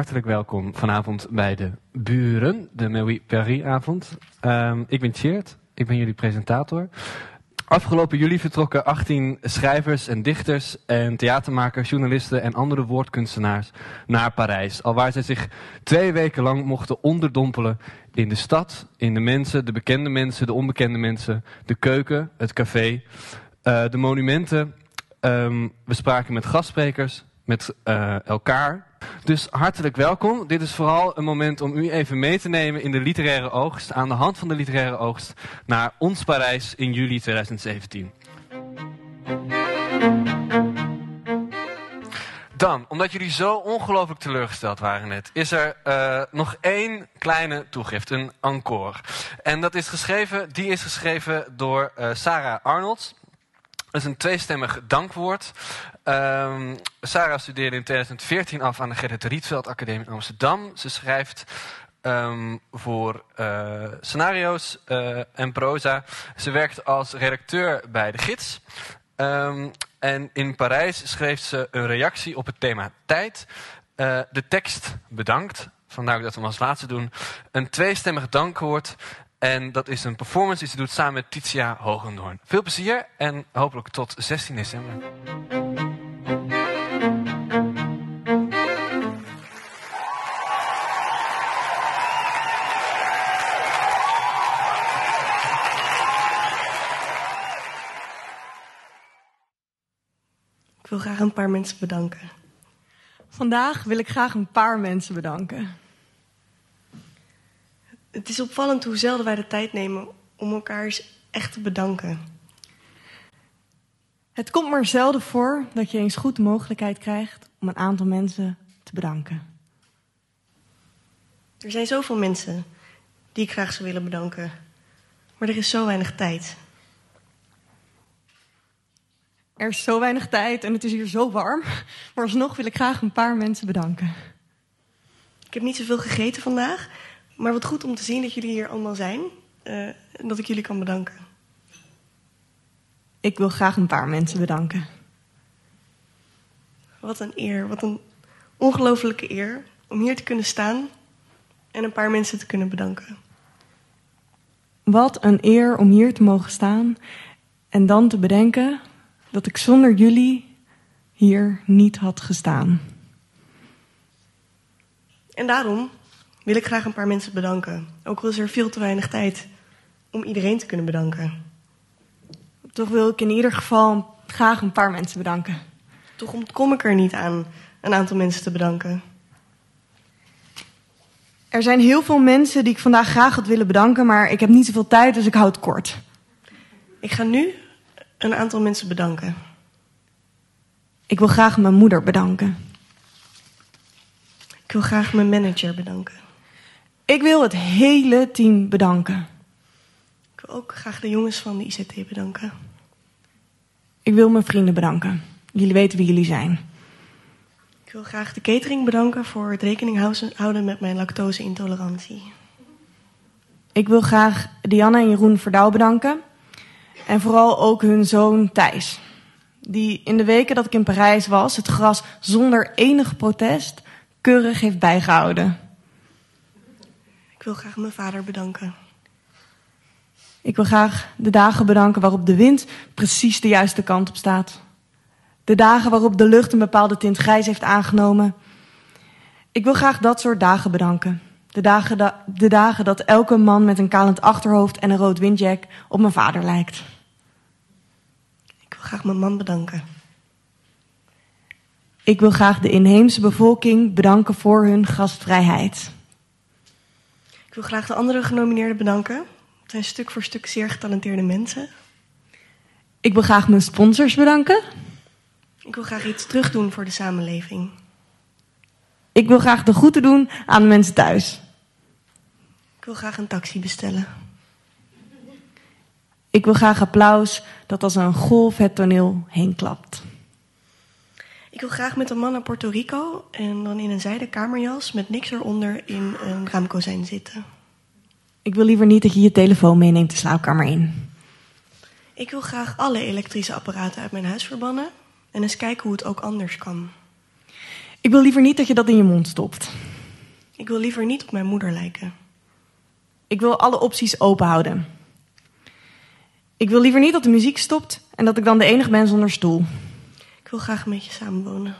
hartelijk welkom vanavond bij de Buren, de Mewi Paris-avond. Ehm, ik ben Tjeerd, ik ben jullie presentator. Afgelopen juli vertrokken 18 schrijvers en dichters en theatermakers, journalisten en andere woordkunstenaars naar Parijs. Alwaar zij zich twee weken lang mochten onderdompelen in de stad, in de mensen, de bekende mensen, de onbekende mensen, de keuken, het café, uh, de monumenten. Um, we spraken met gastsprekers, met uh, elkaar. Dus hartelijk welkom. Dit is vooral een moment om u even mee te nemen in de literaire oogst, aan de hand van de literaire oogst, naar ons Parijs in juli 2017. Dan, omdat jullie zo ongelooflijk teleurgesteld waren net, is er uh, nog één kleine toegift, een encore. En dat is geschreven, die is geschreven door uh, Sarah Arnolds. Dat is een tweestemmig dankwoord. Um, Sarah studeerde in 2014 af aan de Gerrit Rietveld Academie in Amsterdam. Ze schrijft um, voor uh, scenario's uh, en proza. Ze werkt als redacteur bij De Gids. Um, en in Parijs schreef ze een reactie op het thema tijd. Uh, de tekst bedankt. Vandaar dat we hem als laatste doen. Een tweestemmig dankwoord. En dat is een performance die ze doet samen met Titia Hogendoorn. Veel plezier en hopelijk tot 16 december. Ik wil graag een paar mensen bedanken. Vandaag wil ik graag een paar mensen bedanken. Het is opvallend hoe zelden wij de tijd nemen om elkaar eens echt te bedanken. Het komt maar zelden voor dat je eens goed de mogelijkheid krijgt om een aantal mensen te bedanken. Er zijn zoveel mensen die ik graag zou willen bedanken, maar er is zo weinig tijd. Er is zo weinig tijd en het is hier zo warm, maar alsnog wil ik graag een paar mensen bedanken. Ik heb niet zoveel gegeten vandaag, maar wat goed om te zien dat jullie hier allemaal zijn uh, en dat ik jullie kan bedanken. Ik wil graag een paar mensen bedanken. Wat een eer, wat een ongelofelijke eer om hier te kunnen staan en een paar mensen te kunnen bedanken. Wat een eer om hier te mogen staan en dan te bedenken dat ik zonder jullie hier niet had gestaan. En daarom wil ik graag een paar mensen bedanken. Ook al is er veel te weinig tijd om iedereen te kunnen bedanken. Toch wil ik in ieder geval graag een paar mensen bedanken. Toch ontkom ik er niet aan een aantal mensen te bedanken. Er zijn heel veel mensen die ik vandaag graag had willen bedanken, maar ik heb niet zoveel tijd, dus ik houd het kort. Ik ga nu een aantal mensen bedanken. Ik wil graag mijn moeder bedanken. Ik wil graag mijn manager bedanken. Ik wil het hele team bedanken. Ik wil ook graag de jongens van de ICT bedanken. Ik wil mijn vrienden bedanken. Jullie weten wie jullie zijn. Ik wil graag de catering bedanken voor het rekening houden met mijn lactose-intolerantie. Ik wil graag Diana en Jeroen Verdouw bedanken. En vooral ook hun zoon Thijs. Die in de weken dat ik in Parijs was, het gras zonder enig protest keurig heeft bijgehouden. Ik wil graag mijn vader bedanken. Ik wil graag de dagen bedanken waarop de wind precies de juiste kant op staat. De dagen waarop de lucht een bepaalde tint grijs heeft aangenomen. Ik wil graag dat soort dagen bedanken. De dagen, da de dagen dat elke man met een kalend achterhoofd en een rood windjack op mijn vader lijkt. Ik wil graag mijn man bedanken. Ik wil graag de inheemse bevolking bedanken voor hun gastvrijheid. Ik wil graag de andere genomineerden bedanken. Het zijn stuk voor stuk zeer getalenteerde mensen. Ik wil graag mijn sponsors bedanken. Ik wil graag iets terugdoen voor de samenleving. Ik wil graag de groeten doen aan de mensen thuis. Ik wil graag een taxi bestellen. Ik wil graag applaus dat als een golf het toneel heen klapt. Ik wil graag met een man naar Puerto Rico en dan in een zijden kamerjas met niks eronder in een raamkozijn zitten. Ik wil liever niet dat je je telefoon meeneemt de slaapkamer in. Ik wil graag alle elektrische apparaten uit mijn huis verbannen en eens kijken hoe het ook anders kan. Ik wil liever niet dat je dat in je mond stopt. Ik wil liever niet op mijn moeder lijken. Ik wil alle opties open houden. Ik wil liever niet dat de muziek stopt en dat ik dan de enige ben zonder stoel. Ik wil graag met je samenwonen.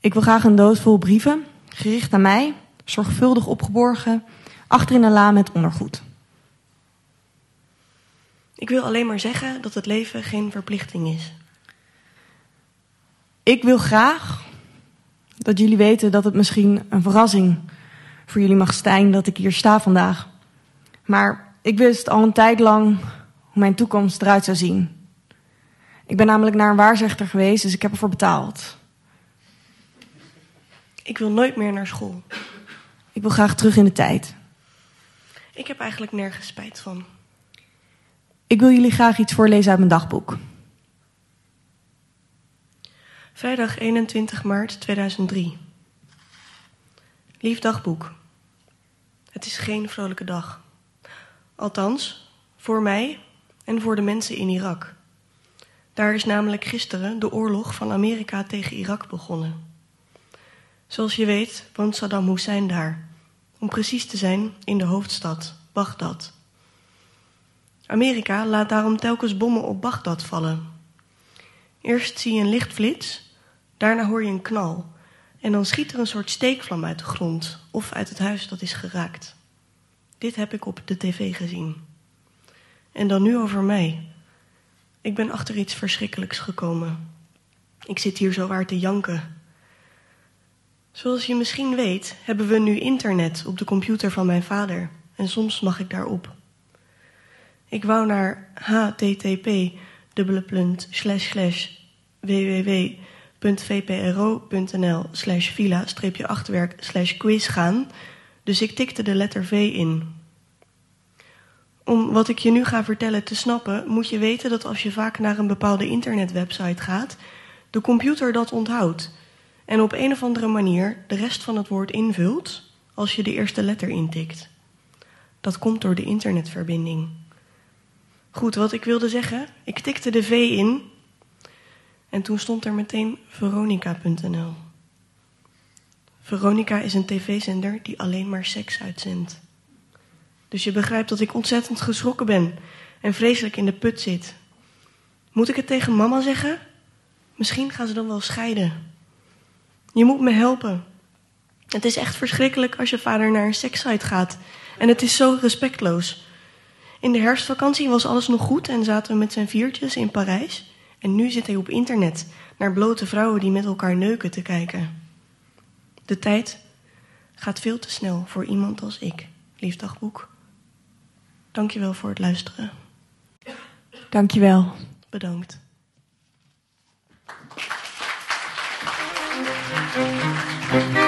Ik wil graag een doos vol brieven, gericht aan mij, zorgvuldig opgeborgen, achter in een la met ondergoed. Ik wil alleen maar zeggen dat het leven geen verplichting is. Ik wil graag dat jullie weten dat het misschien een verrassing voor jullie mag zijn dat ik hier sta vandaag. Maar ik wist al een tijd lang hoe mijn toekomst eruit zou zien. Ik ben namelijk naar een waarzegter geweest, dus ik heb ervoor betaald. Ik wil nooit meer naar school. Ik wil graag terug in de tijd. Ik heb eigenlijk nergens spijt van. Ik wil jullie graag iets voorlezen uit mijn dagboek. Vrijdag 21 maart 2003. Lief dagboek. Het is geen vrolijke dag. Althans, voor mij en voor de mensen in Irak. Daar is namelijk gisteren de oorlog van Amerika tegen Irak begonnen. Zoals je weet woont Saddam Hussein daar. Om precies te zijn in de hoofdstad, Bagdad. Amerika laat daarom telkens bommen op Bagdad vallen. Eerst zie je een lichtflits, daarna hoor je een knal. En dan schiet er een soort steekvlam uit de grond of uit het huis dat is geraakt. Dit heb ik op de tv gezien. En dan nu over mij. Ik ben achter iets verschrikkelijks gekomen. Ik zit hier zo waar te janken. Zoals je misschien weet, hebben we nu internet op de computer van mijn vader. En soms mag ik daarop. Ik wou naar http www.vpro.nl slash villa-achterwerk quiz gaan, dus ik tikte de letter V in. Om wat ik je nu ga vertellen te snappen, moet je weten dat als je vaak naar een bepaalde internetwebsite gaat, de computer dat onthoudt en op een of andere manier de rest van het woord invult als je de eerste letter intikt. Dat komt door de internetverbinding. Goed, wat ik wilde zeggen, ik tikte de V in en toen stond er meteen Veronica.nl. Veronica is een tv-zender die alleen maar seks uitzendt. Dus je begrijpt dat ik ontzettend geschrokken ben en vreselijk in de put zit. Moet ik het tegen mama zeggen? Misschien gaan ze dan wel scheiden. Je moet me helpen. Het is echt verschrikkelijk als je vader naar een sekssite gaat. En het is zo respectloos. In de herfstvakantie was alles nog goed en zaten we met zijn viertjes in Parijs. En nu zit hij op internet naar blote vrouwen die met elkaar neuken te kijken. De tijd gaat veel te snel voor iemand als ik, lief dagboek. Dankjewel voor het luisteren. Dankjewel. Bedankt. You.